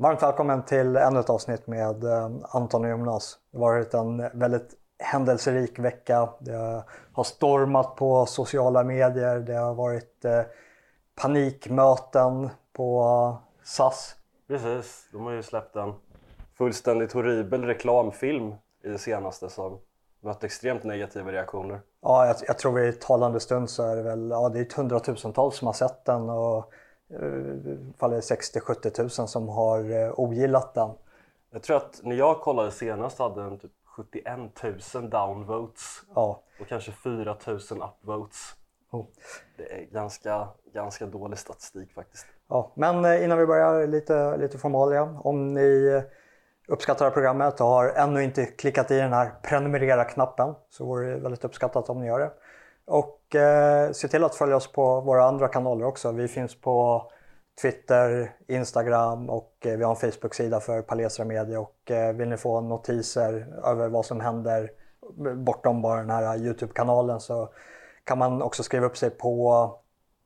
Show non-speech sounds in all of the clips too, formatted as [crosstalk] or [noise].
Varmt välkommen till ännu ett avsnitt med eh, Anton och Jonas. Det har varit en väldigt händelserik vecka. Det har stormat på sociala medier. Det har varit eh, panikmöten på SAS. Precis, de har ju släppt en fullständigt horribel reklamfilm i det senaste som mött extremt negativa reaktioner. Ja, jag, jag tror i talande stund så är det väl ja, det är hundratusentals som har sett den och fall är 60-70 tusen som har eh, ogillat den. Jag tror att när jag kollade senast hade den typ 71 000 downvotes ja. och kanske 4 000 upvotes. Oh. Det är ganska, ganska dålig statistik faktiskt. Ja, men eh, innan vi börjar lite, lite formalia. Om ni uppskattar programmet och har ännu inte klickat i den här prenumerera-knappen så vore det väldigt uppskattat om ni gör det. Och eh, se till att följa oss på våra andra kanaler också. Vi finns på Twitter, Instagram och eh, vi har en Facebook-sida för Palestra Media. Och eh, vill ni få notiser över vad som händer bortom bara den här Youtube-kanalen så kan man också skriva upp sig på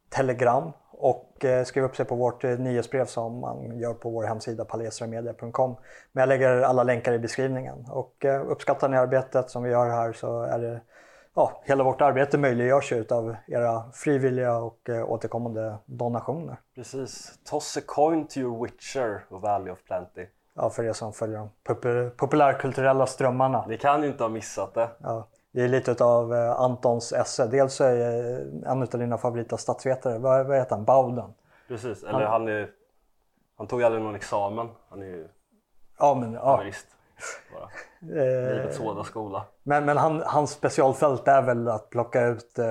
Telegram och eh, skriva upp sig på vårt eh, nyhetsbrev som man gör på vår hemsida palesramedia.com. Men jag lägger alla länkar i beskrivningen. Och eh, uppskattar ni arbetet som vi gör här så är det ja, hela vårt arbete möjliggörs ju av era frivilliga och eh, återkommande donationer. Precis. Toss a coin to your witcher och Valley of Plenty. Ja, för er som följer de populärkulturella strömmarna. Ni kan ju inte ha missat det. Ja, det är lite av eh, Antons esse. Dels är eh, en av dina favorita statsvetare, vad, vad heter han? Bowden. Precis, eller han, han, är, han tog aldrig någon examen. Han är ju ja, men, ja. Bara. Eh, Livets hårda skola. Men, men han, hans specialfält är väl att plocka ut eh,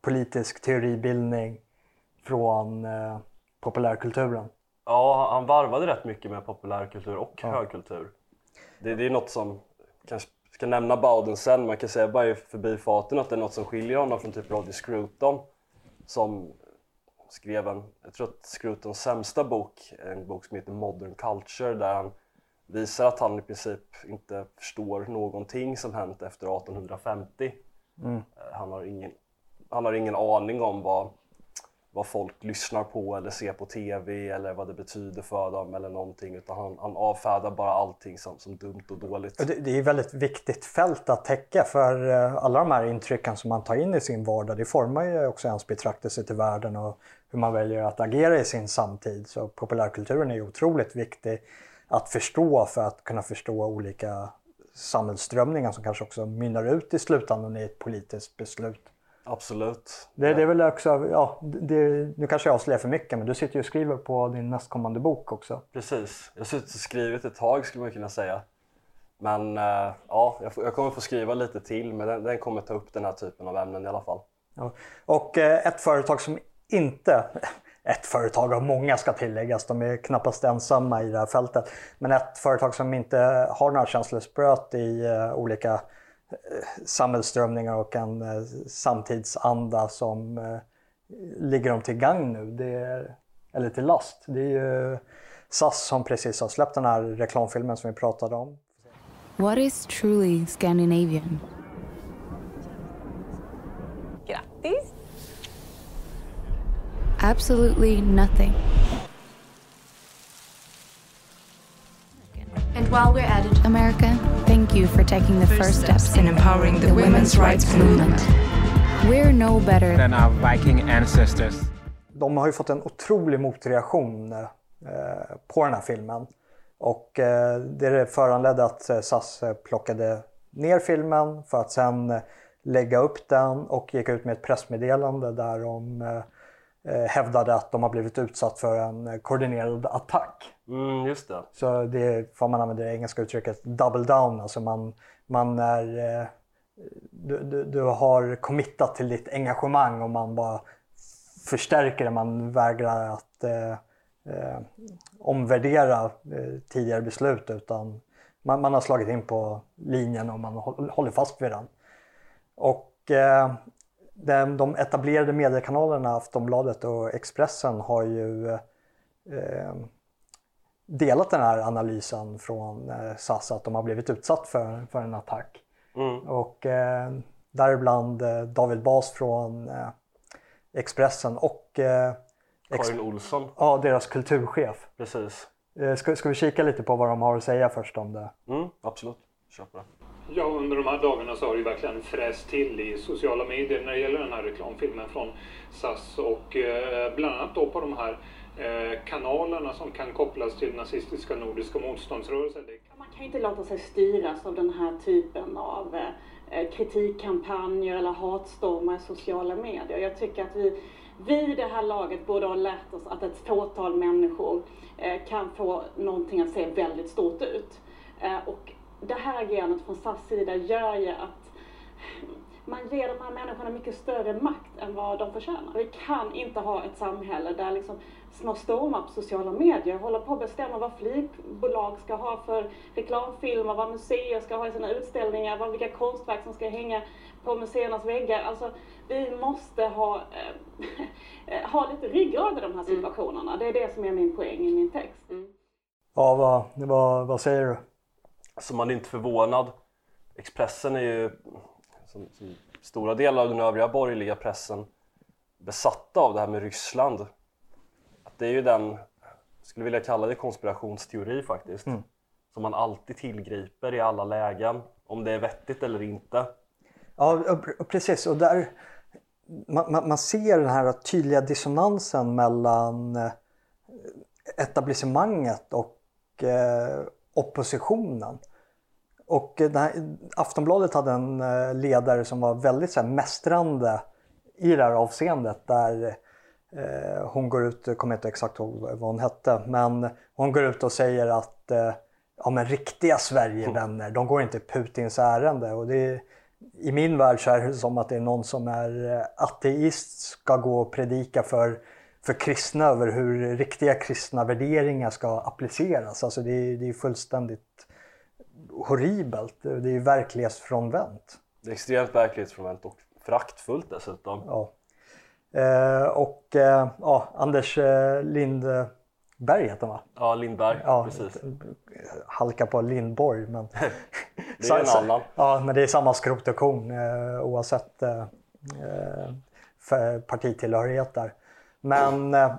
politisk teoribildning från eh, populärkulturen? Ja, han varvade rätt mycket med populärkultur och ja. högkultur. Det, det är något som, kanske ska nämna Bowden sen, man kan säga bara i förbifarten att det är något som skiljer honom från typ Roddy Scruton som skrev en, jag tror att Scrutons sämsta bok, en bok som heter Modern Culture där han visar att han i princip inte förstår någonting som hänt efter 1850. Mm. Eh, han, har ingen, han har ingen aning om vad, vad folk lyssnar på eller ser på TV eller vad det betyder för dem eller någonting utan han, han avfärdar bara allting som, som dumt och dåligt. Det, det är ett väldigt viktigt fält att täcka för eh, alla de här intrycken som man tar in i sin vardag det formar ju också ens betraktelse till världen och hur man väljer att agera i sin samtid. Så populärkulturen är ju otroligt viktig att förstå för att kunna förstå olika samhällsströmningar som kanske också mynnar ut i slutändan i ett politiskt beslut. Absolut. Det, det är väl också, ja, det, nu kanske jag avslöjar för mycket men du sitter ju och skriver på din nästkommande bok också. Precis, jag har suttit och skrivit ett tag skulle man kunna säga. Men äh, ja, jag, kommer få skriva lite till men den, den, kommer ta upp den här typen av ämnen i alla fall. Ja. Och äh, ett företag som inte ett företag av många ska tilläggas, de är knappast ensamma i det här fältet. Men ett företag som inte har några känselspröt i uh, olika uh, samhällsströmningar och en uh, samtidsanda som uh, ligger dem till gagn nu, det är, eller till last. Det är ju SAS som precis har släppt den här reklamfilmen som vi pratade om. What is truly Scandinavian? Grattis! Absolutely nothing. And while we're at it, America, thank you for taking the first steps in empowering the women's rights movement. We're no better than our Viking ancestors. De har ju fått en otrolig motreaktion eh, på den här filmen. Och eh, det föranledde att eh, SAS plockade ner filmen för att sen lägga upp den och gick ut med ett pressmeddelande där de hävdade att de har blivit utsatt för en eh, koordinerad attack. Mm, just det. Så det är, får man använda det engelska uttrycket, double down. Alltså man, man är, eh, du, du, du, har committat till ditt engagemang och man bara förstärker det. Man vägrar att eh, eh, omvärdera eh, tidigare beslut utan man, man, har slagit in på linjen och man håller fast vid den. Och de etablerade mediekanalerna Aftonbladet och Expressen har ju eh, delat den här analysen från eh, SAS att de har blivit utsatt för, för en attack. Mm. Och eh, däribland eh, David Bas från eh, Expressen och eh, Karin Olsson. Ja, deras kulturchef. Precis. Ska, ska vi kika lite på vad de har att säga först om det? Mm, absolut. Kör på det. Ja, under de här dagarna så har det ju verkligen fräst till i sociala medier när det gäller den här reklamfilmen från SAS och eh, bland annat då på de här eh, kanalerna som kan kopplas till nazistiska nordiska motståndsrörelsen. Man kan ju inte låta sig styras av den här typen av eh, kritikkampanjer eller hatstormar i sociala medier. Jag tycker att vi, vi i det här laget borde ha lärt oss att ett fåtal människor eh, kan få någonting att se väldigt stort ut. Eh, och det här agerandet från SAS sida gör ju att man ger de här människorna mycket större makt än vad de förtjänar. Vi kan inte ha ett samhälle där liksom små stormar på sociala medier håller på att bestämma vad flygbolag ska ha för reklamfilmer, vad museer ska ha i sina utställningar, vad, vilka konstverk som ska hänga på museernas väggar. Alltså, vi måste ha, eh, [laughs] ha lite ryggrad i de här situationerna. Det är det som är min poäng i min text. Ja, vad, vad, vad säger du? Så man är inte förvånad. Expressen är ju, som, som stora delar av den övriga borgerliga pressen, besatta av det här med Ryssland. Att det är ju den, skulle vilja kalla det konspirationsteori faktiskt, som man alltid tillgriper i alla lägen, om det är vettigt eller inte. Ja, precis. Och där, man, man, man ser den här tydliga dissonansen mellan eh, etablissemanget och eh, oppositionen. Och eh, den här, Aftonbladet hade en eh, ledare som var väldigt så här, mästrande i det här avseendet. Där eh, hon går ut, jag kommer inte exakt ihåg vad hon hette, men hon går ut och säger att eh, ja, men riktiga Sverigevänner, de går inte Putins ärende. Och det är, I min värld så är det som att det är någon som är eh, ateist ska gå och predika för, för kristna över hur riktiga kristna värderingar ska appliceras. Alltså det är, det är fullständigt horribelt. Det är verklighetsfrånvänt. Det är extremt verklighetsfrånvänt och föraktfullt dessutom. Ja. Eh, och eh, ja, Anders eh, Lindberg heter han va? Ja, Lindberg, Ja, precis. halka på Lindborg. Men... [laughs] Det är en [laughs] annan. Ja, men det är samma skrot och korn eh, oavsett eh, eh, partitillhörighet där. Men eh,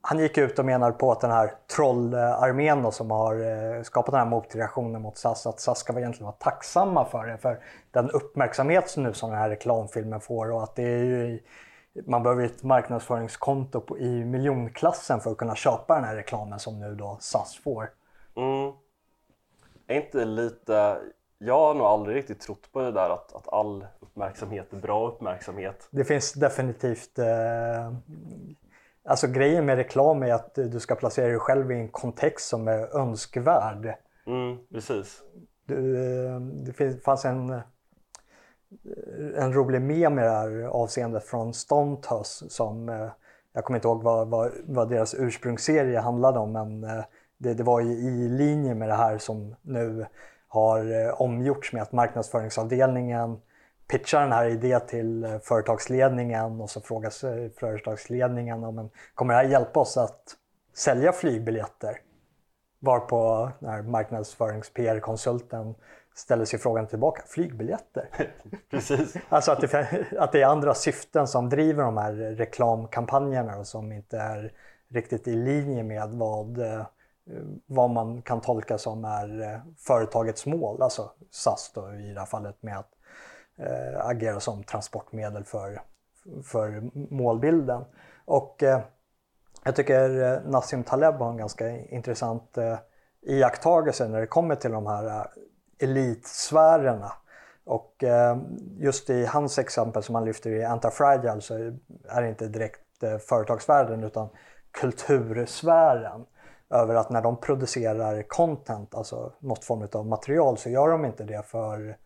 han gick ut och menade på att den här trollarmén som har eh, skapat den här motreaktionen mot SAS, att SAS ska egentligen vara tacksamma för det. För den uppmärksamhet som nu som den här reklamfilmen får och att det är ju man behöver ett marknadsföringskonto på, i miljonklassen för att kunna köpa den här reklamen som nu då SAS får. Mm. Är inte lite... Jag har nog aldrig riktigt trott på det där att, att all uppmärksamhet är bra uppmärksamhet. Det finns definitivt... Eh, alltså grejen med reklam är att du ska placera dig själv i en kontext som är önskvärd. Mm, precis. Du, eh, det finns, fanns en, en rolig mem i det här avseendet från Stontos som eh, jag kommer inte ihåg vad, vad, vad deras ursprungsserie handlade om men eh, det, det var ju i linje med det här som nu har eh, omgjorts med att marknadsföringsavdelningen pitchar den här idén till eh, företagsledningen och så frågar sig företagsledningen om kommer det här hjälpa oss att sälja flygbiljetter? Varpå den marknadsförings-PR-konsulten ställer sig frågan tillbaka, flygbiljetter? [laughs] Precis. Alltså att det, att det är andra syften som driver de här reklamkampanjerna och som inte är riktigt i linje med vad, eh, Eh, vad man kan tolka som är eh, företagets mål, alltså SAS då i det här fallet med att eh, agera som transportmedel för, för målbilden. Och eh, jag tycker eh, Nassim Taleb har en ganska intressant eh, iakttagelse när det kommer till de här eh, elitsfärerna. Och eh, just i hans exempel som han lyfter i Antifragile så är det inte direkt eh, företagsvärlden utan kultursfären. Över att när de producerar content, alltså något form av material, så gör de inte det för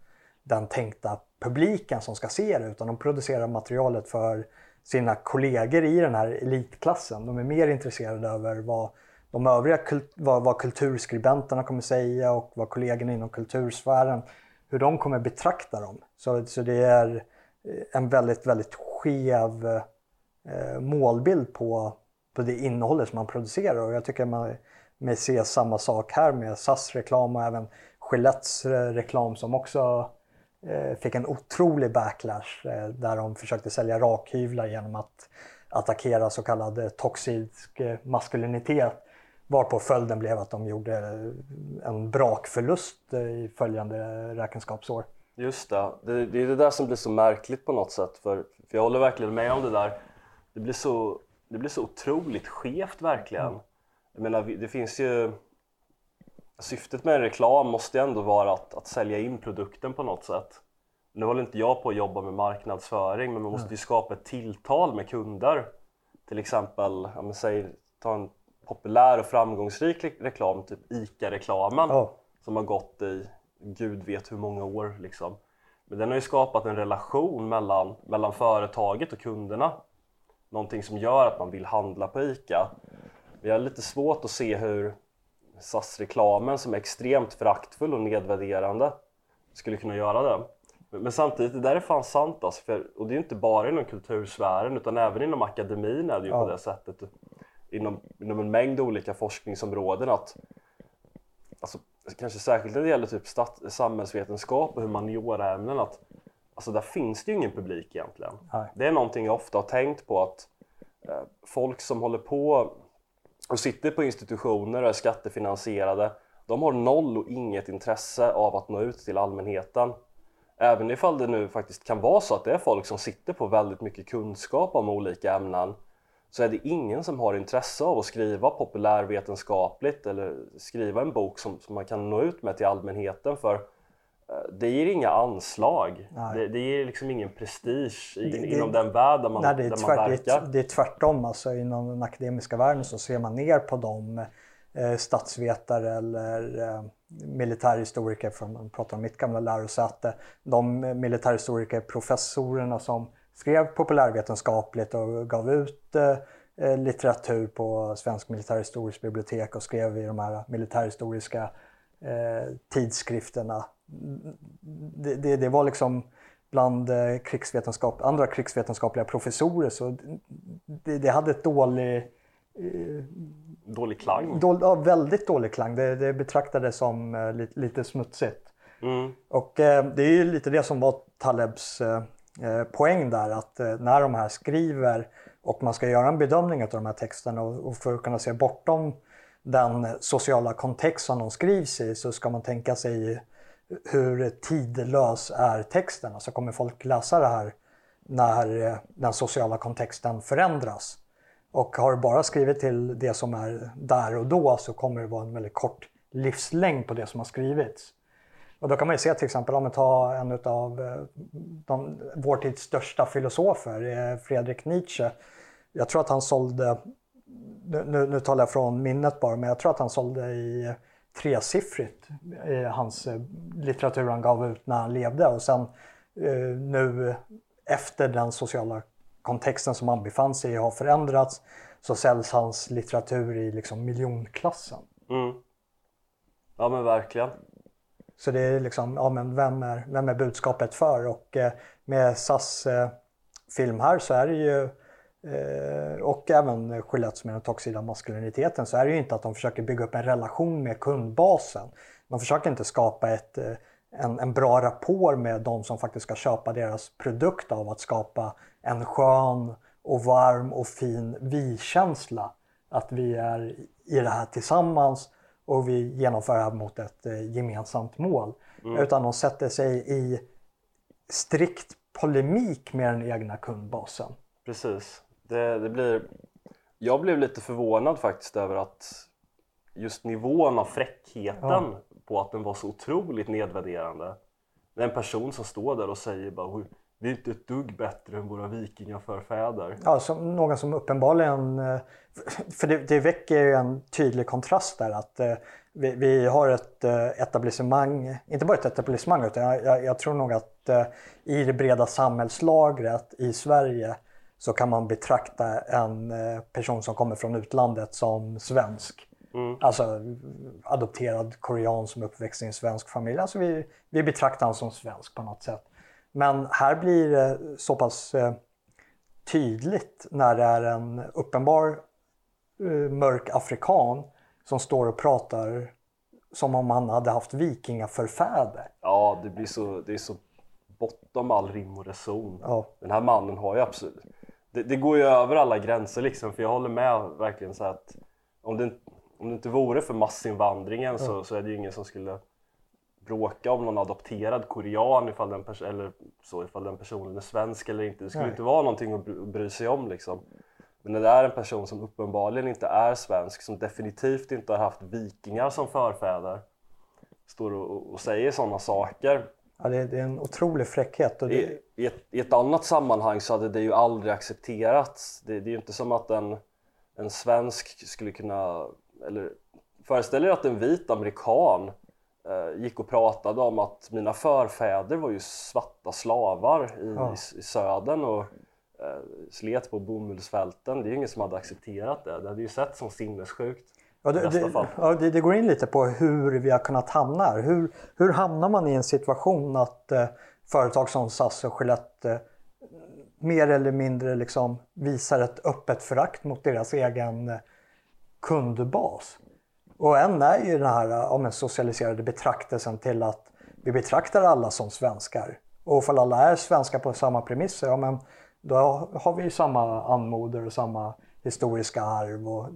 den tänkta publiken som ska se det utan de producerar materialet för sina kollegor i den här elitklassen. De är mer intresserade över vad de övriga vad, vad kulturskribenterna kommer säga och vad kollegorna inom kultursfären, hur de kommer betrakta dem. Så, så det är en väldigt, väldigt skev eh, målbild på, på det innehållet som man producerar och jag tycker man, man ser samma sak här med SAS reklam och även Gillettes eh, reklam som också eh, fick en otrolig backlash eh, där de försökte sälja rakhyvlar genom att attackera så kallad eh, toxisk eh, maskulinitet. Varpå följden blev att de gjorde en brakförlust i följande räkenskapsår. Just det. det, det är det där som blir så märkligt på något sätt. För, för jag håller verkligen med om det där. Det blir så, det blir så otroligt skevt verkligen. Mm. Jag menar, det finns ju... Syftet med en reklam måste ju ändå vara att, att sälja in produkten på något sätt. Nu håller inte jag på att jobba med marknadsföring men man måste ju skapa ett tilltal med kunder. Till exempel, ja, säg, ta en populär och framgångsrik reklam, typ ICA-reklamen oh. som har gått i gud vet hur många år. Liksom. Men den har ju skapat en relation mellan, mellan företaget och kunderna. Någonting som gör att man vill handla på ICA. Vi har lite svårt att se hur SAS-reklamen som är extremt föraktfull och nedvärderande skulle kunna göra det. Men samtidigt, det där är fan sant alltså, för, och det är inte bara inom kultursfären utan även inom akademin är det ju ja. på det sättet. Inom, inom en mängd olika forskningsområden att alltså, kanske särskilt när det gäller typ stat, samhällsvetenskap och humanioraämnen att alltså där finns det ju ingen publik egentligen. Nej. Det är någonting jag ofta har tänkt på att eh, folk som håller på och sitter på institutioner och är skattefinansierade de har noll och inget intresse av att nå ut till allmänheten. Även ifall det nu faktiskt kan vara så att det är folk som sitter på väldigt mycket kunskap om olika ämnen så är det ingen som har intresse av att skriva populärvetenskapligt eller skriva en bok som, som man kan nå ut med till allmänheten för det ger inga anslag. Det, det, ger liksom ingen prestige i, det, inom den värld där man, nej, det är där tvärt, man verkar. Det, det är tvärtom. Alltså, inom den akademiska världen så ser man ner på de eh, statsvetare eller eh, militärhistoriker, för man pratar om mitt gamla lärosäte, de militärhistoriker, professorerna som skrev populärvetenskapligt och gav ut eh, litteratur på Svensk militärhistoriskt bibliotek och skrev i de här militärhistoriska eh, tidskrifterna. Det, det, det, var liksom bland eh, krigsvetenskap, andra krigsvetenskapliga professorer så det, det hade ett dålig eh, Dålig klang? Då, ja, väldigt dålig klang. Det, det betraktades som eh, lite, lite smutsigt. Mm. Och eh, det är ju lite det som var Talebs eh, Eh, poäng där att när de här skriver och man ska göra en bedömning av de här texterna och för att kunna se bortom den sociala kontext som de skrivs i så ska man tänka sig hur tidlös är texten? Alltså kommer folk läsa det här när eh, den sociala kontexten förändras? Och har du bara skrivit till det som är där och då så kommer det vara en väldigt kort livslängd på det som har skrivits. Och då kan man ju se till exempel om vi tar en av eh, de, vår tids största filosofer, eh, Fredrik Nietzsche. Jag tror att han sålde, nu, nu talar jag från minnet bara, men jag tror att han sålde i tresiffrigt i hans eh, litteratur han gav ut när han levde. Och sen nu efter den sociala kontexten som han befann sig i har förändrats så säljs hans litteratur i liksom miljonklassen. Mm. Ja men verkligen. Så det är liksom, ja men vem är, vem är budskapet för? Och eh, med SAS eh, film här så är det ju eh, och även Gillettes med den toxida maskuliniteten så är det ju inte att de försöker bygga upp en relation med kundbasen. De försöker inte skapa ett, en, en bra rapport med de som faktiskt ska köpa deras produkt av att skapa en skön och varm och fin vi-känsla. Att vi är i det här tillsammans och vi genomför det här mot ett eh, gemensamt mål. Mm. Utan de sätter sig i strikt polemik med den egna kundbasen. Precis. Det, det blir... Jag blev lite förvånad faktiskt över att just nivån av fräckheten ja. på att den var så otroligt nedvärderande. Det är en person som står där och säger bara vi är inte ett dugg bättre än våra vikingaförfäder. Ja, som någon som uppenbarligen... Eh, för det, det väcker ju en tydlig kontrast där att eh, vi, vi, har ett eh, etablissemang, inte bara ett etablissemang utan jag, jag, tror nog att i det breda samhällslagret i Sverige så kan man betrakta en person som kommer från utlandet som svensk. Mm. Alltså adopterad korean som uppväxt i en svensk familj. Alltså vi, vi betraktar honom som svensk på något sätt. Men här blir det så pass eh, tydligt när det är en uppenbar eh, mörk afrikan som står och pratar som om han hade haft vikingaförfäder. Ja, det blir så, det är så bortom all rim och reson. Ja. Den här mannen har ju absolut... Det, det, går ju över alla gränser liksom, för jag håller med verkligen så att om det, om det inte vore för massinvandringen så, så är det ju ingen som skulle bråka om någon adopterad korean ifall den, pers- eller så, ifall den personen är svensk eller inte. Det skulle Nej. inte vara någonting att bry- bry sig om liksom. Men när det är en person som uppenbarligen inte är svensk, som definitivt inte har haft vikingar som förfäder, står och, och säger sådana saker. Ja, det, det är en otrolig fräckhet. Det, I, i, ett, I ett annat sammanhang så hade det ju aldrig accepterats. Det, det är ju inte som att en, en svensk skulle kunna, eller föreställ er att en vit amerikan eh, gick och pratade om att mina förfäder var ju svarta slavar i, Ja. i, i södern och eh, slet på bomullsfälten. Det är ju ingen som hade accepterat det. Det hade ju sett som sinnessjukt Ja, det, det, ja, det, det går in lite på hur vi har kunnat hamna här. Hur, hur hamnar man i en situation att eh, företag som SAS och Gillette eh, mer eller mindre liksom visar ett öppet förakt mot deras egen eh, kundbas? Och en är ju den här eh, en socialiserade betraktelsen till att vi betraktar alla som svenskar. Och för alla är svenskar på samma premisser, ja men då har vi ju samma anmoder och samma historiska arv. Och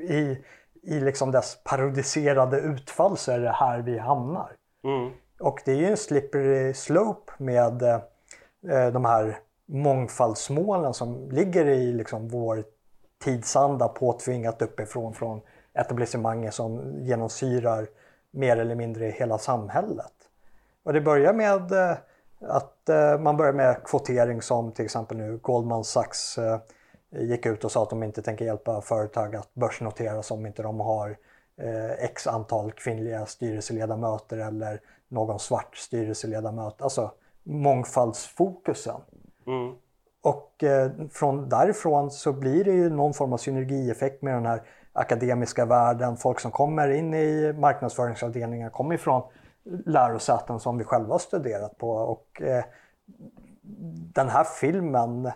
i, I liksom dess parodiserade utfall så är det här vi hamnar. Mm. Och det är ju en slippery slope med eh, de här mångfaldsmålen som ligger i liksom vår tidsanda påtvingat uppifrån från etablissemanget som genomsyrar mer eller mindre hela samhället. Och det börjar med eh, att eh, man börjar med kvotering som till exempel nu Goldman Sachs eh, gick ut och sa att de inte tänker hjälpa företag att börsnoteras om inte de har eh, x antal kvinnliga styrelseledamöter eller någon svart styrelseledamöt. Alltså mångfaldsfokusen. Mm. Och eh, från därifrån så blir det ju någon form av synergieffekt med den här akademiska världen. Folk som kommer in i marknadsföringsavdelningar kommer ifrån lärosäten som vi själva har studerat på. Och eh, den här filmen,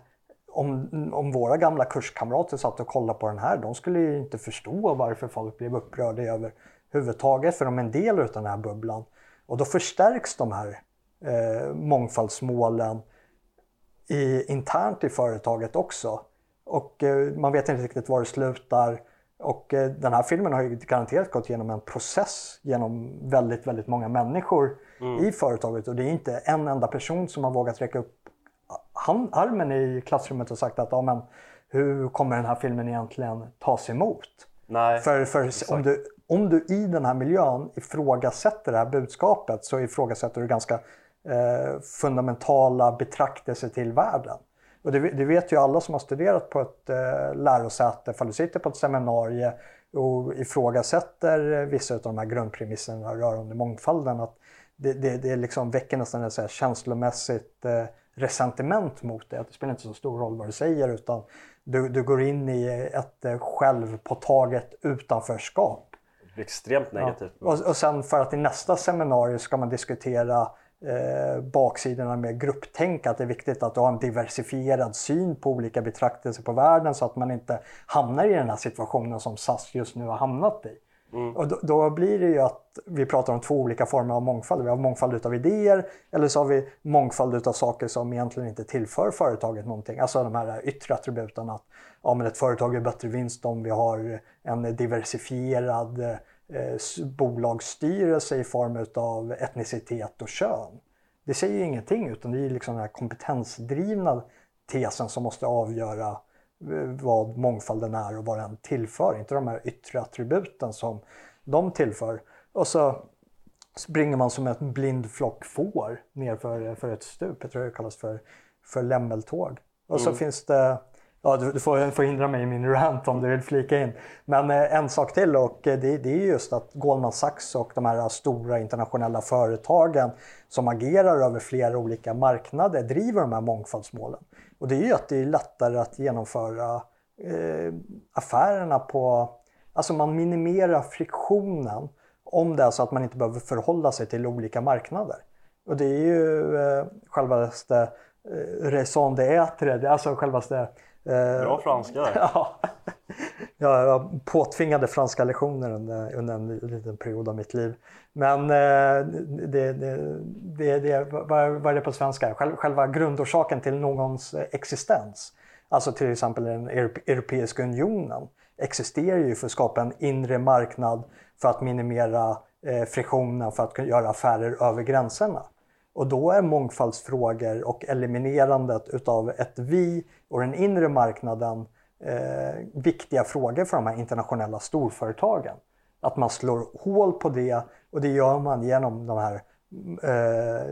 om, om våra gamla kurskamrater satt och kollade på den här, de skulle ju inte förstå varför folk blev upprörda över huvudtaget, för de är en del av den här bubblan. Och då förstärks de här eh, mångfaldsmålen i, internt i företaget också. Och eh, man vet inte riktigt var det slutar. Och eh, den här filmen har ju garanterat gått igenom en process genom väldigt, väldigt många människor i företaget. Och det är inte en enda person som har vågat räcka upp han, armen i klassrummet och sagt att ja, men, hur kommer den här filmen egentligen tas emot? Nej, För, för om, du, om du i den här miljön ifrågasätter det här budskapet så ifrågasätter du ganska eh, fundamentala betraktelser till världen. Och det, det vet ju alla som har studerat på ett eh, lärosäte, för du sitter på ett seminarium och ifrågasätter vissa av de här grundpremisserna rörande mångfalden. Att det, det, det liksom väcker nästan ett så här känslomässigt eh, resentiment mot det. Att det spelar inte så stor roll vad du säger utan du, du går in i ett eh, självpåtaget utanförskap. extremt negativt. Och, och sen för att i nästa seminarium ska man diskutera eh, baksidorna med grupptänk. Att det är viktigt att du har en diversifierad syn på olika betraktelser på världen så att man inte hamnar i den här situationen som SAS just nu har hamnat i. Mm. Och då, då blir det ju att vi pratar om två olika former av mångfald. Vi har mångfald utav idéer eller så har vi mångfald utav saker som egentligen inte tillför företaget någonting. Alltså de här yttre attributen att ja, men ett företag är bättre vinst om vi har en diversifierad eh, bolagsstyrelse i form utav etnicitet och kön. Det säger ju ingenting utan det är liksom den här kompetensdrivna tesen som måste avgöra eh, vad mångfalden är och vad den tillför. Inte de här yttre attributen som de tillför. Och så springer man som en blind flock får nerför för ett stup. Jag tror det kallas för, för lämmeltåg. Och så finns det Ja, du, du får, får hindra mig i min rant om du vill flika in. Men eh, en sak till och eh, det, det är just att Goldman Sachs och de här stora internationella företagen som agerar över flera olika marknader driver de här mångfaldsmålen. Och det är ju att det är lättare att genomföra eh, affärerna på... Alltså man minimerar friktionen om det är så att man inte behöver förhålla sig till olika marknader. Och det är ju eh, självaste eh, raison d'être, alltså självaste eh, Bra franska där. [laughs] Ja. Ja, jag påtvingade franska lektioner under, under en liten period av mitt liv. Men eh, det, det, det, det, vad, är det på svenska? Själ- Själva grundorsaken till någons existens. Alltså till exempel den Europe- Europeiska unionen existerar ju för att skapa en inre marknad för att minimera eh, friktionen för att göra affärer över gränserna. Och då är mångfaldsfrågor och eliminerandet utav ett vi och den inre marknaden eh, viktiga frågor för de här internationella storföretagen. Att man slår hål på det och det gör man genom de här eh,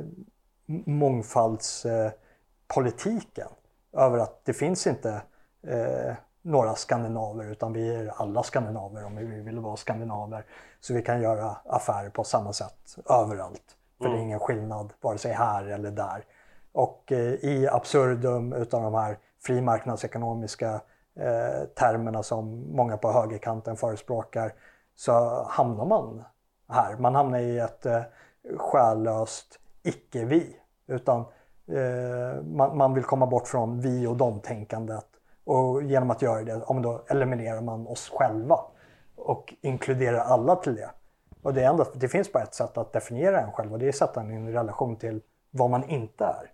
mångfaldspolitiken. Eh, över att det finns inte eh, några skandinaver utan vi är alla skandinaver om vi vill vara skandinaver. Så vi kan göra affärer på samma sätt överallt. För mm. det är ingen skillnad vare sig här eller där. Och eh, i absurdum utav de här frimarknadsekonomiska eh, termerna som många på högerkanten förespråkar så hamnar man här. Man hamnar i ett eh, själlöst icke-vi. Utan eh, man, man, vill komma bort från vi och dom-tänkandet. Och genom att göra det, ja, då eliminerar man oss själva och inkluderar alla till det. Och det, är ändå, det finns bara ett sätt att definiera en själv och det är att sätta en i en relation till vad man inte är.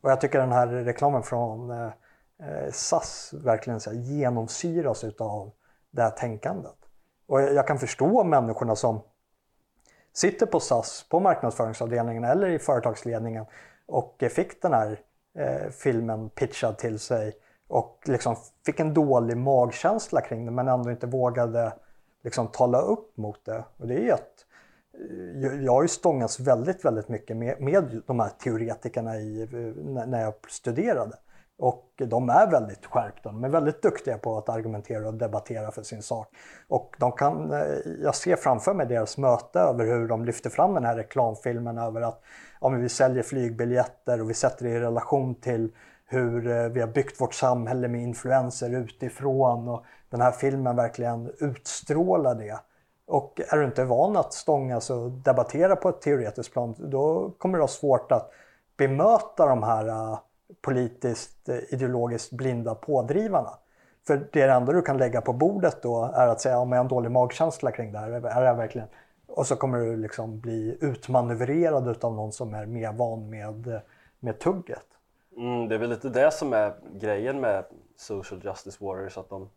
Och jag tycker den här reklamen från eh, eh SAS verkligen så här, genomsyras utav det här tänkandet. Och jag kan förstå människorna som sitter på SAS, på marknadsföringsavdelningen eller i företagsledningen och fick den här eh, filmen pitchad till sig och liksom fick en dålig magkänsla kring det men ändå inte vågade liksom tala upp mot det. Och det är att eh, jag har ju stångats väldigt, väldigt mycket med, med de här teoretikerna i, eh, när jag studerade. Och de är väldigt skärpta, de är väldigt duktiga på att argumentera och debattera för sin sak. Och de kan, eh, jag ser framför mig deras möte över hur de lyfter fram den här reklamfilmen över att ja, vi säljer flygbiljetter och vi sätter det i relation till hur vi har byggt vårt samhälle med influenser utifrån och den här filmen verkligen utstrålar det. Och är du inte van att stångas och debattera på ett teoretiskt plan då kommer du ha svårt att bemöta de här äh, politiskt äh, ideologiskt blinda pådrivarna. För det enda du kan lägga på bordet då är att säga om jag har en dålig magkänsla kring det här. Är det verkligen? Och så kommer du liksom bli utmanövrerad av någon som är mer van med, äh, med tugget. Mm, det är väl lite det som är grejen med Social Justice Warriors, att de,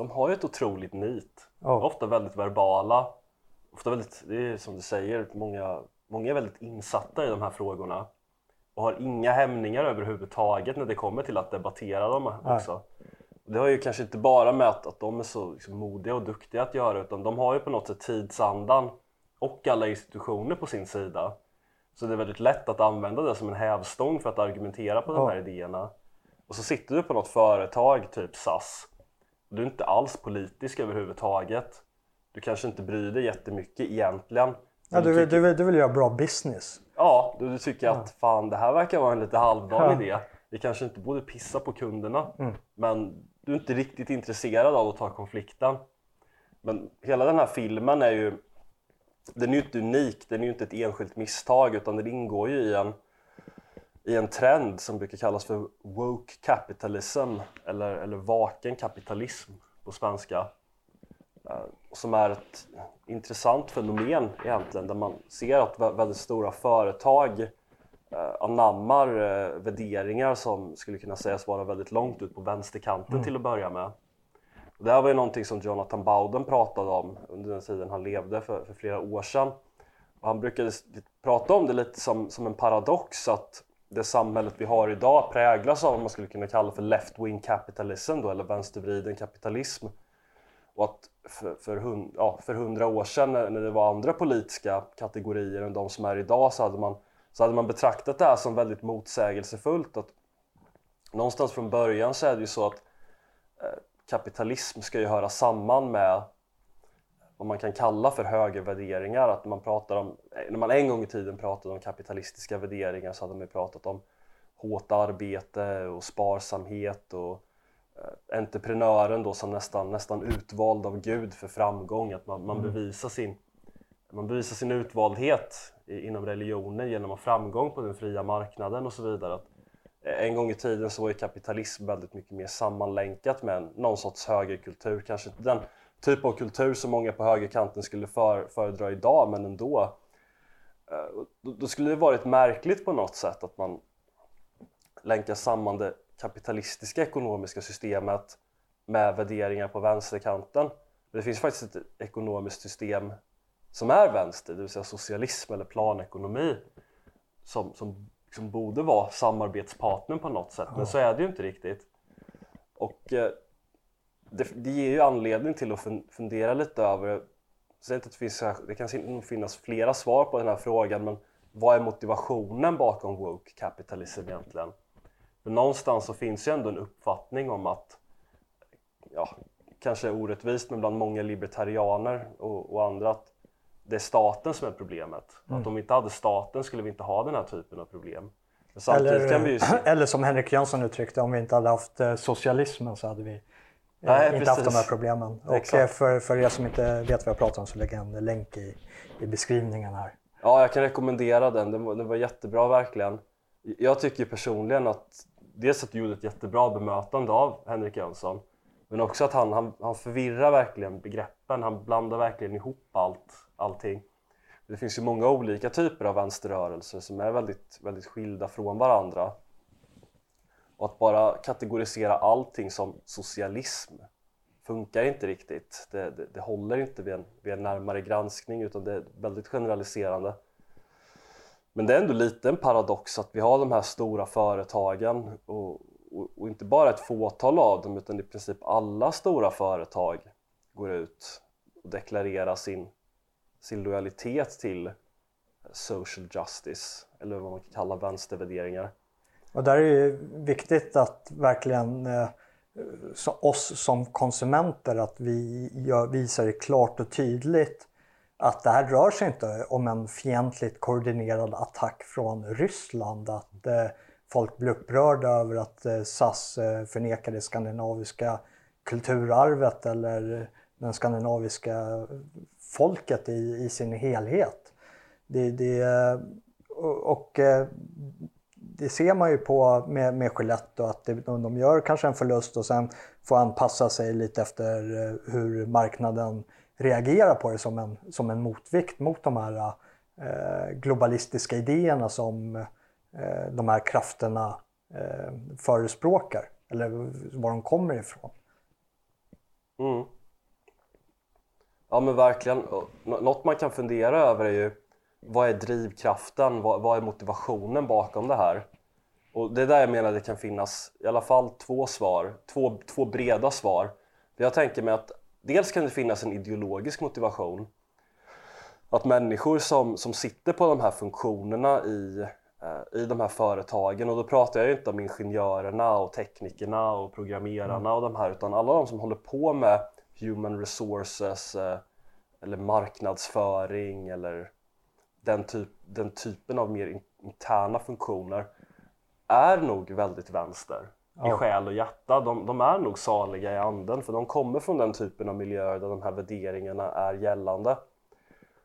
de har ju ett otroligt nit. Oh. Ofta väldigt verbala. Ofta väldigt, det är som du säger, många, många är väldigt insatta i de här frågorna och har inga hämningar överhuvudtaget när det kommer till att debattera dem också. Det har ju kanske inte bara med att, att de är så liksom, modiga och duktiga att göra utan de har ju på något sätt tidsandan och alla institutioner på sin sida. Så det är väldigt lätt att använda det som en hävstång för att argumentera på ja. de här idéerna. Och så sitter du på något företag, typ SAS. Du är inte alls politisk överhuvudtaget. Du kanske inte bryr dig jättemycket egentligen. Ja, du, vill, du, vill, du vill göra bra business. Ja, du, du tycker ja. att fan det här verkar vara en lite halvdan ja. idé. Vi kanske inte borde pissa på kunderna. Mm. Men du är inte riktigt intresserad av att ta konflikten. Men hela den här filmen är ju den är ju inte unik, den är ju inte ett enskilt misstag utan den ingår ju i en, i en trend som brukar kallas för woke capitalism eller, eller vaken kapitalism på svenska. Eh, som är ett intressant fenomen egentligen där man ser att väldigt stora företag eh, anammar eh, värderingar som skulle kunna sägas vara väldigt långt ut på vänsterkanten mm. till att börja med. Och det här var ju någonting som Jonathan Bowden pratade om under den tiden han levde för, för flera år sedan. Och han brukade prata om det lite som, som en paradox att det samhället vi har idag präglas av vad man skulle kunna kalla för left-wing capitalism då, eller vänstervriden kapitalism. Och att för, för, hund, ja, för hundra år sedan när, när det var andra politiska kategorier än de som är idag så hade man, så hade man betraktat det här som väldigt motsägelsefullt. Att någonstans från början så är det ju så att eh, kapitalism ska ju höra samman med vad man kan kalla för högervärderingar. Att man pratar om, när man en gång i tiden pratade om kapitalistiska värderingar så hade man pratat om hårt arbete och sparsamhet och eh, entreprenören då som nästan, nästan utvald av Gud för framgång. Att man, man, mm. bevisar, sin, man bevisar sin utvaldhet inom religionen genom att ha framgång på den fria marknaden och så vidare. Att en gång i tiden så var ju kapitalism väldigt mycket mer sammanlänkat med någon sorts högerkultur. Kanske inte den typ av kultur som många på högerkanten skulle för, föredra idag, men ändå. Eh, då skulle det varit märkligt på något sätt att man länkar samman det kapitalistiska ekonomiska systemet med värderingar på vänsterkanten. Det finns faktiskt ett ekonomiskt system som är vänster, det vill säga socialism eller planekonomi som, som, som borde vara samarbetspartnern på något sätt, men så är det ju inte riktigt. Och eh, det, det ger ju anledning till att fundera lite över, så det, finns, det kan nog finnas flera svar på den här frågan, men vad är motivationen bakom woke capitalism egentligen? För någonstans så finns ju ändå en uppfattning om att, ja, kanske orättvist, men bland många libertarianer och, och andra, att det är staten som är problemet. Mm. Att om vi inte hade staten skulle vi inte ha den här typen av problem. Eller, se... [clears throat] eller, som Henrik Jönsson uttryckte, om vi inte hade haft eh, socialismen så hade vi Nej, inte precis. haft de här problemen. Och Exakt. Eh, för, för er som inte vet vad jag pratar om så lägger jag en länk i, i beskrivningen här. Ja, jag kan rekommendera den. Den var, den var jättebra verkligen. Jag tycker personligen att dels att du gjorde ett jättebra bemötande av Henrik Jönsson men också att han, han, han förvirrar verkligen begreppen. Han blandar verkligen ihop allt, allting. Det finns ju många olika typer av vänsterrörelser som är väldigt, väldigt skilda från varandra. Och att bara kategorisera allting som socialism funkar inte riktigt. Det, det, det håller inte vid en, vid en närmare granskning utan det är väldigt generaliserande. Men det är ändå lite en paradox att vi har de här stora företagen och, och, och, inte bara ett fåtal av dem utan i princip alla stora företag går ut och deklarerar sin, sin lojalitet till social justice eller vad man kan kalla vänstervärderingar. Och där är det viktigt att verkligen eh, oss som konsumenter att vi gör, visar det klart och tydligt att det här rör sig inte om en fientligt koordinerad attack från Ryssland. Att eh, folk blir upprörda över att eh, SAS eh, förnekar det skandinaviska kulturarvet eller den skandinaviska folket i, i sin helhet. Det, det, och, och eh, det ser man ju på med, med Skellefteå att det, de gör kanske en förlust och sen får anpassa sig lite efter eh, hur marknaden reagerar på det som en, som en motvikt mot de här eh, globalistiska idéerna som eh, de här krafterna eh, förespråkar eller var de kommer ifrån. Mm. Ja men verkligen. Något man kan fundera över är ju vad är drivkraften? Vad, vad är motivationen bakom det här? Och det är där jag menar det kan finnas i alla fall två svar, två, två breda svar. Jag tänker mig att dels kan det finnas en ideologisk motivation. Att människor som, som sitter på de här funktionerna i, eh, i de här företagen och då pratar jag inte om ingenjörerna och teknikerna och programmerarna mm. och de här utan alla de som håller på med human resources eh, eller marknadsföring eller den, typ, den typen av mer interna funktioner är nog väldigt vänster ja. i själ och hjärta. De, de, är nog saliga i anden för de kommer från den typen av miljöer där de här värderingarna är gällande.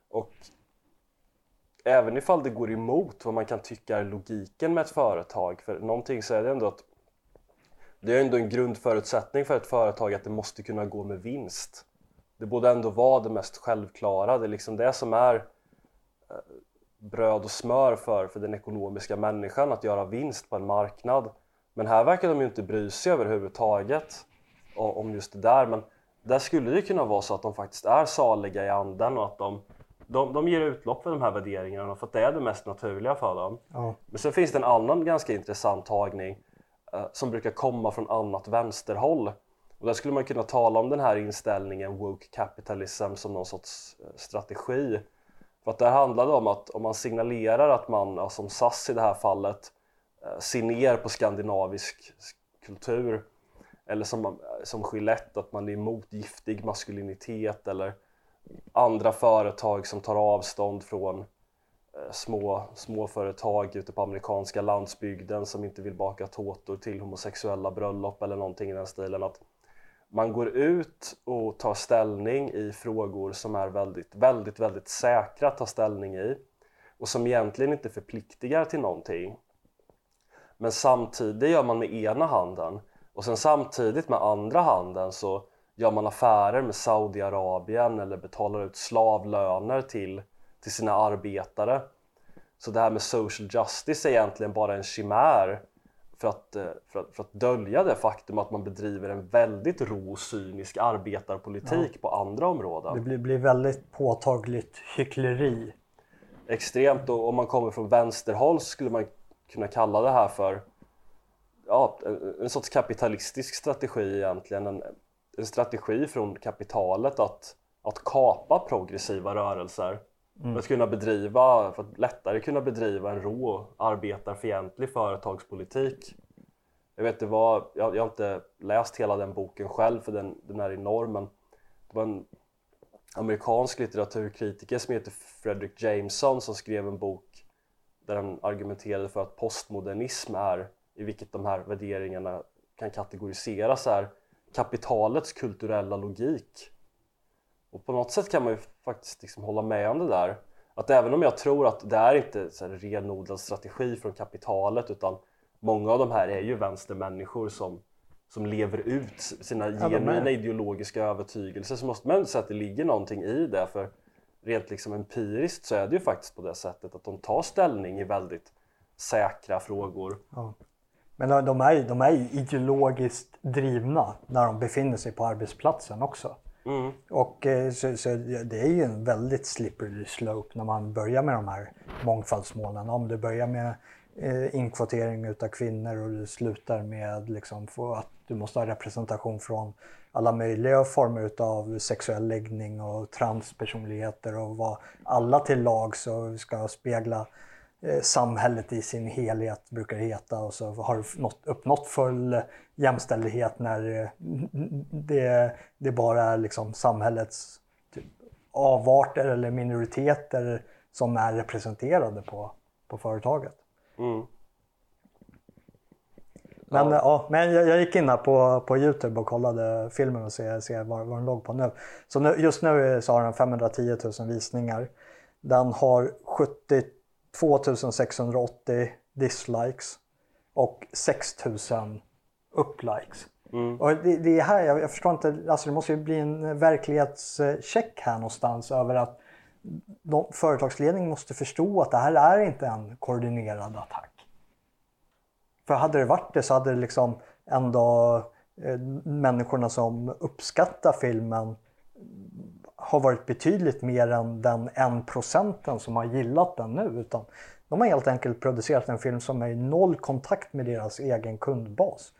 Och även ifall det går emot vad man kan tycka är logiken med ett företag, för någonting så är det ändå att det är ändå en grundförutsättning för ett företag att det måste kunna gå med vinst. Det borde ändå vara det mest självklara, det är liksom det som är bröd och smör för, för den ekonomiska människan att göra vinst på en marknad. Men här verkar de ju inte bry sig överhuvudtaget om just det där. Men där skulle det kunna vara så att de faktiskt är saliga i anden och att de, de, de ger utlopp för de här värderingarna för att det är det mest naturliga för dem. Ja. Men sen finns det en annan ganska intressant tagning eh, som brukar komma från annat vänsterhåll. Och där skulle man kunna tala om den här inställningen woke capitalism som någon sorts eh, strategi för att det handlade om att om man signalerar att man, som SAS i det här fallet, eh, ser ner på skandinavisk kultur eller som, som Gillette, att man är emot giftig maskulinitet eller andra företag som tar avstånd från eh, små, små företag ute på amerikanska landsbygden som inte vill baka tårtor till homosexuella bröllop eller någonting i den stilen. Att man går ut och tar ställning i frågor som är väldigt, väldigt, väldigt säkra att ta ställning i och som egentligen inte förpliktigar till någonting. Men samtidigt gör man med ena handen och sen samtidigt med andra handen så gör man affärer med Saudiarabien eller betalar ut slavlöner till, till sina arbetare. Så det här med social justice är egentligen bara en chimär för att, eh, för, att, för att dölja det faktum att man bedriver en väldigt rå cynisk arbetarpolitik på andra områden. Det blir, blir väldigt påtagligt hyckleri. Extremt och om man kommer från vänsterhåll skulle man kunna kalla det här för ja, en, en sorts kapitalistisk strategi egentligen. En, en strategi från kapitalet att, att kapa progressiva rörelser Mm. för att kunna bedriva, för att lättare kunna bedriva en rå arbetarfientlig företagspolitik. Jag vet det var, jag, jag har inte läst hela den boken själv för den, den är enorm men det var en amerikansk litteraturkritiker som heter Frederick Jameson som skrev en bok där han argumenterade för att postmodernism är, i vilket de här värderingarna kan kategoriseras, är kapitalets kulturella logik. Och på något sätt kan man ju faktiskt liksom hålla med om det där. Att även om jag tror att det är inte så här renodlad strategi från kapitalet utan många av de här är ju vänstermänniskor som, som lever ut sina genuina ideologiska övertygelser så måste man ändå säga att det ligger någonting i det för rent liksom empiriskt så är det ju faktiskt på det sättet att de tar ställning i väldigt säkra frågor. Men de- är, de är ju ideologiskt drivna när de befinner sig på arbetsplatsen också. Mm. Och eh, så, så det är ju en väldigt slippery slope när man börjar med de här mångfaldsmålen. Om du börjar med eh, inkvotering utav kvinnor och det slutar med liksom att du måste ha representation från alla möjliga former utav sexuell läggning och transpersonligheter och vad alla till lag så ska spegla samhället i sin helhet brukar heta och så har nått, uppnått full jämställdhet när eh, det, det bara är liksom samhällets typ, avarter eller minoriteter som är representerade på, på företaget. Mm. Men, ja. men jag, jag gick in här på, på Youtube och kollade filmen och se, se vad, vad den låg på nu. Så nu, just nu så har den 510 000 visningar. Den har 72 680 dislikes och 6 000 upplikes. Och det, det är här, jag, jag förstår inte, alltså det måste ju bli en verklighetscheck här någonstans över att de, företagsledningen måste förstå att det här är inte en koordinerad attack. För hade det varit det så hade det liksom ändå eh, människorna som uppskattar filmen har varit betydligt mer än den en procenten som har gillat den nu. Utan de har helt enkelt producerat en film som är i noll kontakt med deras egen kundbas.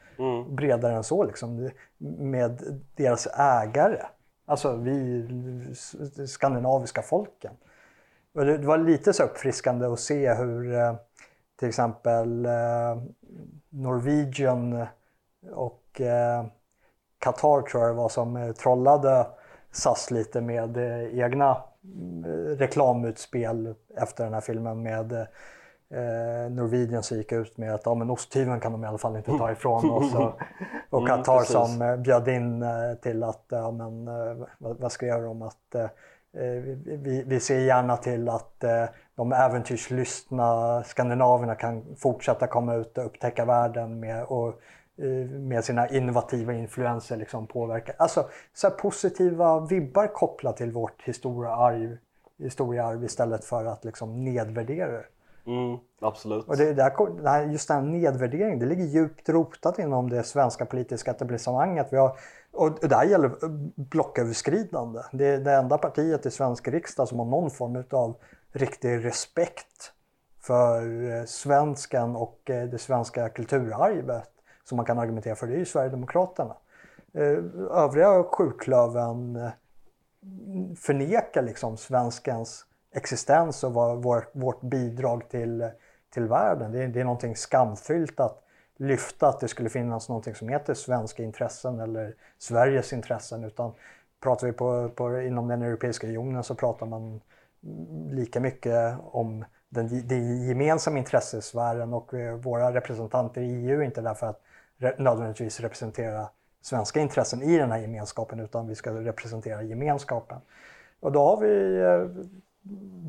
Bredare än så liksom. Med deras ägare. Alltså vi skandinaviska folken. Och det var lite så uppfriskande att se hur eh, till exempel eh, Norwegian och eh, Qatar tror jag det var som trollade SAS lite med eh, egna mm, reklamutspel efter den här filmen med eh, Norwegian som gick ut med att ja, men osthyveln kan de i alla fall inte ta ifrån [laughs] oss. Och, och Qatar precis. som eh, bjöd in eh, till att, ja, men, eh, vad, vad skrev de? Att, eh, eh, vi, vi- ser gärna till att eh, de äventyrslystna skandinaverna kan fortsätta komma ut och upptäcka världen med, och, eh, med sina innovativa influenser liksom påverka. Alltså så positiva vibbar kopplat till vårt historiearv, historiearv istället för att liksom nedvärdera det. Mm, absolut. Och det, här, just den här nedvärderingen, det ligger djupt rotat inom det svenska politiska etablissemanget. Vi har, och det här gäller blocköverskridande. Det är det enda partiet i svensk riksdag som har någon form av riktig respekt för eh, svensken och eh, det svenska kulturarvet som man kan argumentera för. Det är ju Sverigedemokraterna. Eh, övriga sjuklöven eh, förnekar liksom svenskens existens och vår, vårt bidrag till, till världen. Det är, det är någonting skamfyllt att lyfta att det skulle finnas någonting som heter svenska intressen eller Sveriges intressen. Utan pratar vi på, på, inom den Europeiska unionen så pratar man lika mycket om den, den gemensamma intressesfären och eh, våra representanter i EU är inte där för att nödvändigtvis representera svenska intressen i den här gemenskapen utan vi ska representera gemenskapen. Och då har vi eh,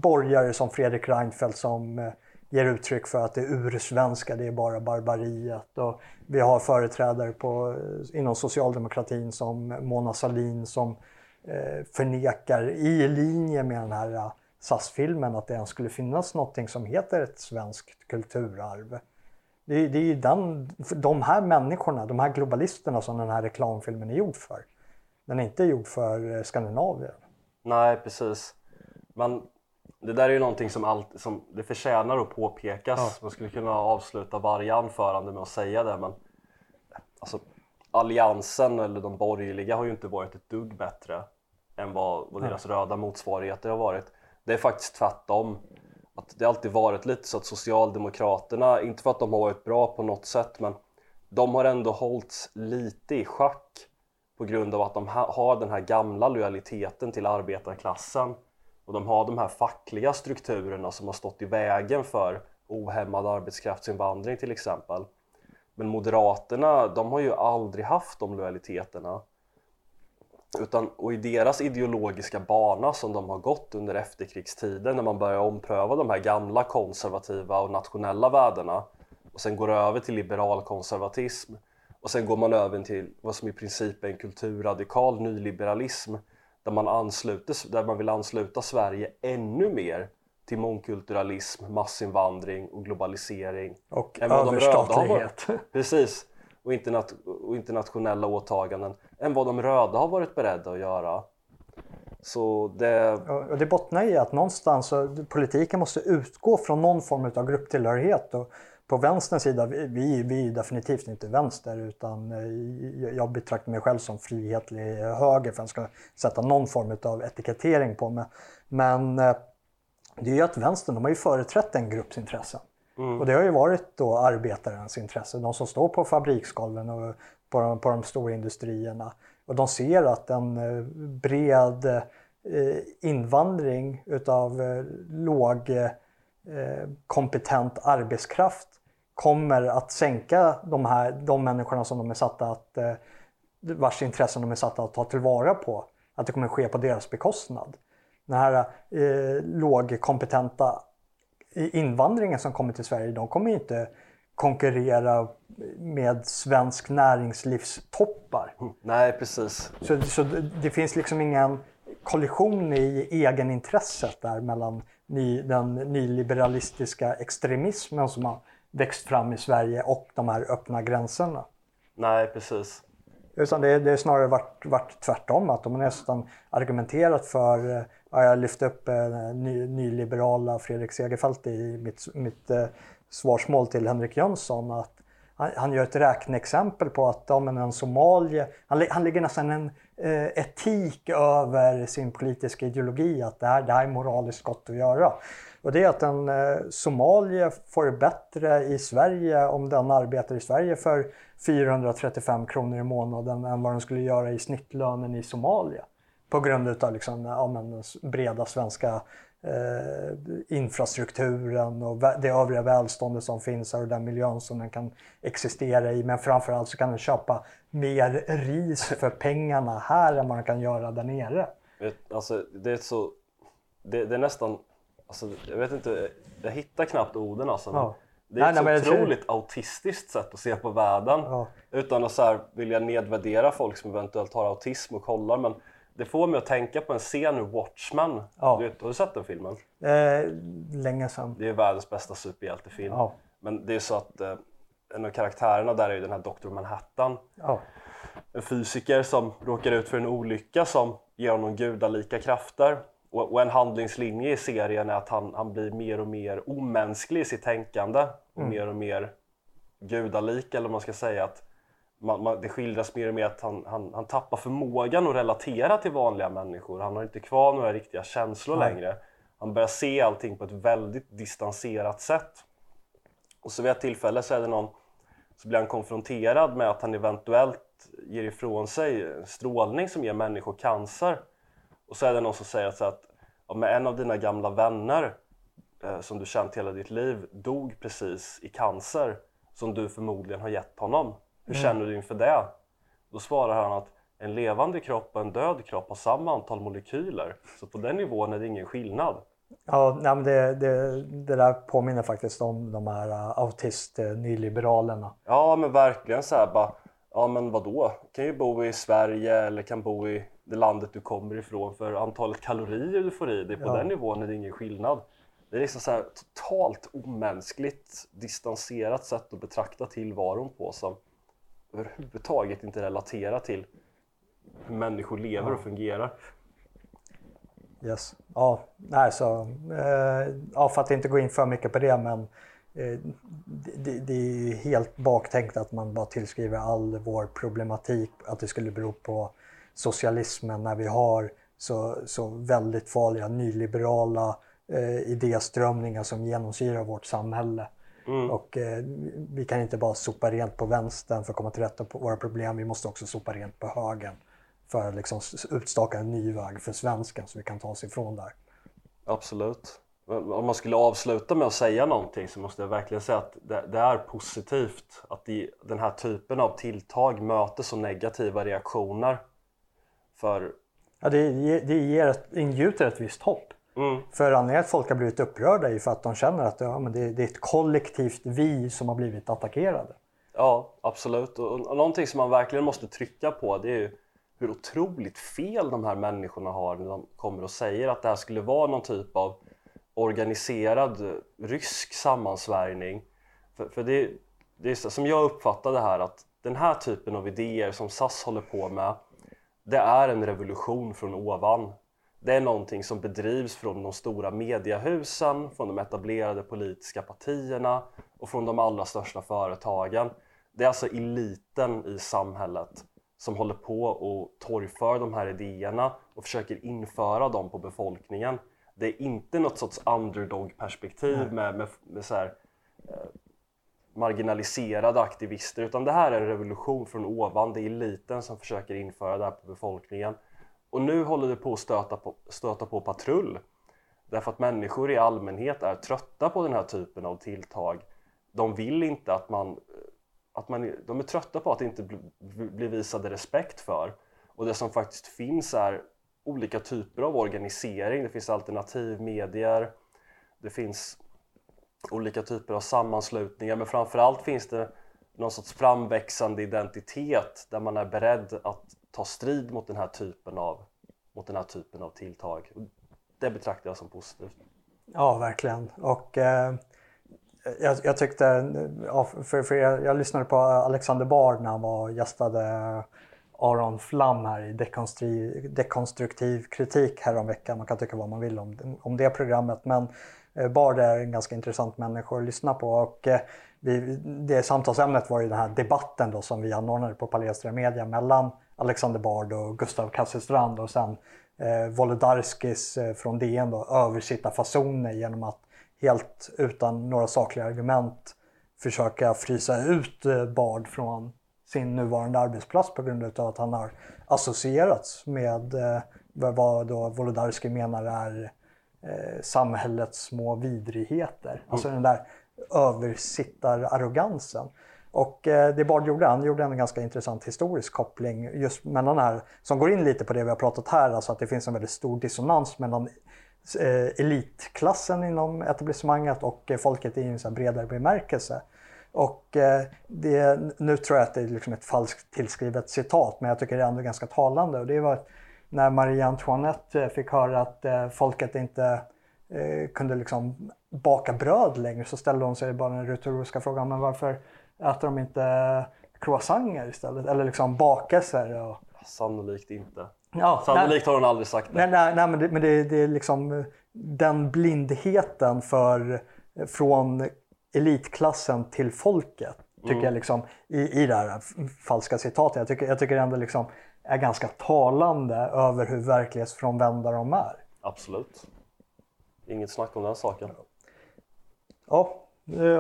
borgare som Fredrik Reinfeldt som eh, ger uttryck för att det ursvenska, det är bara barbariet. Och vi har företrädare på, eh, inom socialdemokratin som Mona Sahlin som eh, förnekar i linje med den här SAS-filmen att det ens skulle finnas någonting som heter ett svenskt kulturarv. Det är, det är ju den, de här människorna, de här globalisterna som den här reklamfilmen är gjord för. Den är inte gjord för eh, Skandinavien. Nej, precis. Men det där är ju någonting som, alltid, som det förtjänar att påpekas. Man skulle kunna avsluta varje anförande med att säga det, men alltså, alliansen eller de borgerliga har ju inte varit ett dugg bättre än vad, vad deras röda motsvarigheter har varit. Det är faktiskt tvärtom. Att det har alltid varit lite så att Socialdemokraterna, inte för att de har varit bra på något sätt, men de har ändå hållits lite i schack på grund av att de har den här gamla lojaliteten till arbetarklassen och de har de här fackliga strukturerna som har stått i vägen för ohämmad arbetskraftsinvandring till exempel. Men Moderaterna, de har ju aldrig haft de lojaliteterna. Utan, och i deras ideologiska bana som de har gått under efterkrigstiden när man börjar ompröva de här gamla konservativa och nationella värdena och sen går över till liberal konservatism och sen går man över till vad som i princip är en kulturradikal nyliberalism där man, ansluter, där man vill ansluta Sverige ännu mer till mångkulturalism, massinvandring och globalisering. Och överstatlighet. Precis. Och, internat och internationella åtaganden än vad de röda har varit beredda att göra. Så det... Och det bottnar i att någonstans politiken måste utgå från någon form av grupptillhörighet. Och på vänsterns sida, vi, vi, är definitivt inte vänster utan eh, jag betraktar mig själv som frihetlig höger för att jag ska sätta någon form av etikettering på mig. Men eh, det är ju att vänstern, de har ju företrätt en grupps intressen. Mm. Och det har ju varit då arbetarens intresse, de som står på fabriksgolven och på de, på de stora industrierna. Och de ser att en eh, bred eh, invandring utav lågkompetent låg kompetent arbetskraft kommer att sänka de, här, de människorna som de är satta att, vars intressen de är satta att ta tillvara på. Att det kommer ske på deras bekostnad. Den här eh, lågkompetenta invandringen som kommer till Sverige, de kommer inte konkurrera med svensk näringslivstoppar. Nej, precis. Så, så det, det finns liksom ingen kollision i egenintresset där mellan ny, den nyliberalistiska extremismen som har växt fram i Sverige och de här öppna gränserna. Nej, precis. Utan det, det är snarare varit, varit tvärtom, att de har nästan argumenterat för, eh, ja, jag lyfte upp eh, ny, nyliberala Fredrik Segerfeldt i mitt, mitt eh, svarsmål till Henrik Jönsson, att han, han gör ett räkneexempel på att ja, men en somalier, han, han lägger nästan en eh, etik över sin politiska ideologi, att det här, det här är moraliskt gott att göra. Och det är att en eh, somalier får det bättre i Sverige om den arbetar i Sverige för 435 kronor i månaden än vad den skulle göra i snittlönen i Somalia. På grund av liksom, ja, men, den breda svenska eh, infrastrukturen och det övriga välståndet som finns här och den miljön som den kan existera i. Men framförallt så kan den köpa mer ris för pengarna här än vad den kan göra där nere. Alltså, det är så... Det, det är nästan... Alltså, jag vet inte, jag hittar knappt orden alltså. Ja. Det är Nej, ett nej, jag så otroligt autistiskt sätt att se på världen. Ja. Utan att så här, vilja nedvärdera folk som eventuellt har autism och kollar. Men det får mig att tänka på en scen ur Watchmen. Ja. Du har du sett den filmen? Eh, länge sedan. Det är världens bästa superhjältefilm. Ja. Men det är så att eh, en av karaktärerna där är ju den här Dr. Manhattan. Ja. En fysiker som råkar ut för en olycka som ger honom gudalika krafter. Och, och en handlingslinje i serien är att han, han blir mer och mer omänsklig i sitt tänkande. Och mer och mer gudalik eller vad man ska säga. att man, man, Det skildras mer och mer att han, han, han tappar förmågan att relatera till vanliga människor. Han har inte kvar några riktiga känslor längre. Han börjar se allting på ett väldigt distanserat sätt. Och så vid ett tillfälle så är det någon så blir han konfronterad med att han eventuellt ger ifrån sig strålning som ger människor cancer. Och så är det någon som säger att ja, men en av dina gamla vänner eh, som du känt hela ditt liv dog precis i cancer som du förmodligen har gett honom. Hur känner du inför det? Då svarar han att en levande kropp och en död kropp har samma antal molekyler. Så på den nivån är det ingen skillnad. Ja, nej, men det, det, det där påminner faktiskt om de här uh, autist-nyliberalerna. Ja men verkligen så här bara, ja men vadå? Kan ju bo i Sverige eller kan bo i det landet du kommer ifrån för antalet kalorier du får i dig. På den nivån är det ingen skillnad. Det Det är liksom så här totalt omänskligt, distanserat sätt att betrakta tillvaron på som överhuvudtaget inte relaterar till hur människor lever och fungerar. Yes. Ja, nej, så, eh, ja, för att inte gå in för mycket på det men eh, det, det är helt baktänkt att man bara tillskriver all vår problematik att det skulle bero på socialismen när vi har så, så väldigt farliga nyliberala eh, idéströmningar som genomsyrar vårt samhälle. Och eh, vi kan inte bara sopa rent på vänstern för att komma till rätta på våra problem. Vi måste också sopa rent på högern för att liksom utstaka en ny väg för svensken så vi kan ta oss ifrån där. Absolut. Om man skulle avsluta med att säga någonting så måste jag verkligen säga att det, det är positivt att i den här typen av tilltag möter så negativa reaktioner. För Ja, det, det ger ett, ingjuter ett visst hopp. För anledningen att folk har blivit upprörda är ju för att de känner att ja, men det, det är ett kollektivt vi som har blivit attackerade. Ja, absolut. Och, och någonting som man verkligen måste trycka på det är ju hur otroligt fel de här människorna har när de kommer och säger att det här skulle vara någon typ av organiserad rysk sammansvärjning. För, för det, det är så, som jag uppfattar det här att den här typen av idéer som SAS håller på med det är en revolution från ovan. Det är någonting som bedrivs från de stora mediahusen, från de etablerade politiska partierna och från de allra största företagen. Det är alltså eliten i samhället som håller på och torgför de här idéerna och försöker införa dem på befolkningen. Det är inte något sorts underdog-perspektiv med, med, med så här, marginaliserade aktivister utan det här är en revolution från ovan. Det är eliten som försöker införa det här på befolkningen. Och nu håller det på att stöta på, stöta på patrull. Därför att människor i allmänhet är trötta på den här typen av tilltag. De vill inte att man... Att man de är trötta på att inte bli, bli visade respekt för. Och det som faktiskt finns är olika typer av organisering. Det finns alternativmedier. Det finns olika typer av sammanslutningar men framförallt finns det någon sorts framväxande identitet där man är beredd att ta strid mot den här typen av, mot den här typen av tilltag. Och Det betraktar jag som positivt. Ja, verkligen. Och eh, jag, jag tyckte, ja, för, för jag, jag lyssnade på Alexander Bard när han var gästade Aron Flam här i dekonstru, dekonstruktiv kritik häromveckan. Man kan tycka vad man vill om, om det programmet. Men eh, Bard är en ganska intressant människa att lyssna på. Och, eh, vi, det samtalsämnet var ju den här debatten då som vi anordnade på Palestra Media mellan Alexander Bard och Gustav Kasselstrand och sen eh, Wolodarskis eh, från DN då översitta fasoner genom att helt utan några sakliga argument försöka frysa ut eh, Bard från sin nuvarande arbetsplats på grund av att han har associerats med eh, vad- då Wolodarski menar är eh, samhällets små vidrigheter. Alltså den där översittararrogansen. Och eh, det Bard gjorde, han gjorde en ganska intressant historisk koppling just mellan här, som går in lite på det vi har pratat här, alltså att det finns en väldigt stor dissonans mellan eh, elitklassen inom etablissemanget och eh, folket i en så här bredare bemärkelse. Och eh, det, nu tror jag att det är liksom ett falskt tillskrivet citat, men jag tycker det är ändå ganska talande. Och det var när Marie Antoinette fick höra att folket inte kunde liksom baka bröd längre så ställde hon sig bara den retoriska frågan, men varför äter de inte croissanter istället? Eller liksom bakelser? Och... Sannolikt inte. Ja, Sannolikt har hon aldrig sagt det. Nej, nej, nej men, det, men det, det är liksom eh, den blindheten för, eh, från elitklassen till folket. Tycker jag liksom i, i det här falska citatet. Jag tycker, jag tycker ändå liksom är ganska talande över hur verklighetsfrånvända de är. Absolut. Inget snack om den saken. Ja,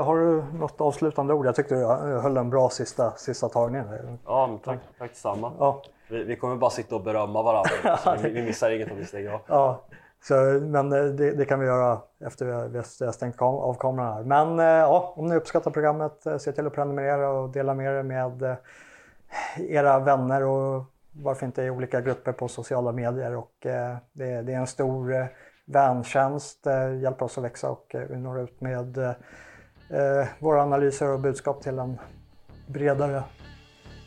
har du något avslutande ord? Jag tyckte du eh, höll en bra sista, sista tagning. Ja, men tack, tack detsamma. Ja, Vi, vi kommer bara sitta och berömma varandra. [laughs] så vi, vi missar inget om vi stänger av. ja. Så, men eh, det, det kan vi göra efter vi har- stängt kam- av kameran här. Men eh, ja, om ni uppskattar programmet, eh, se till att prenumerera och dela med er med eh, era vänner och varför inte i olika grupper på sociala medier. Och, eh, det, det är en stor eh, väntjänst, eh, hjälper oss att växa och eh, vi når ut med eh, våra analyser och budskap till en bredare,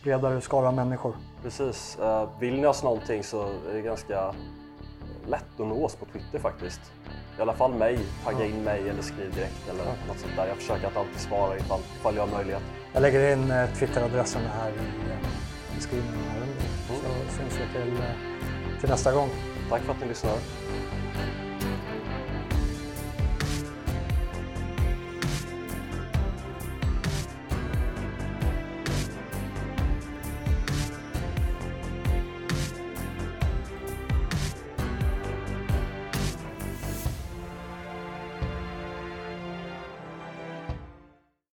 bredare skara människor. Precis. Eh, vill ni oss någonting så är det ganska lätt att nå oss på Twitter faktiskt. I alla fall mig. Tagga in mig eller skriv direkt eller något sånt där. Jag försöker att alltid svara ifall, ifall jag har möjlighet. Jag lägger in eh, Twitteradressen här i eh, beskrivningen här under. Så syns vi till, till nästa gång. Tack för att ni lyssnar.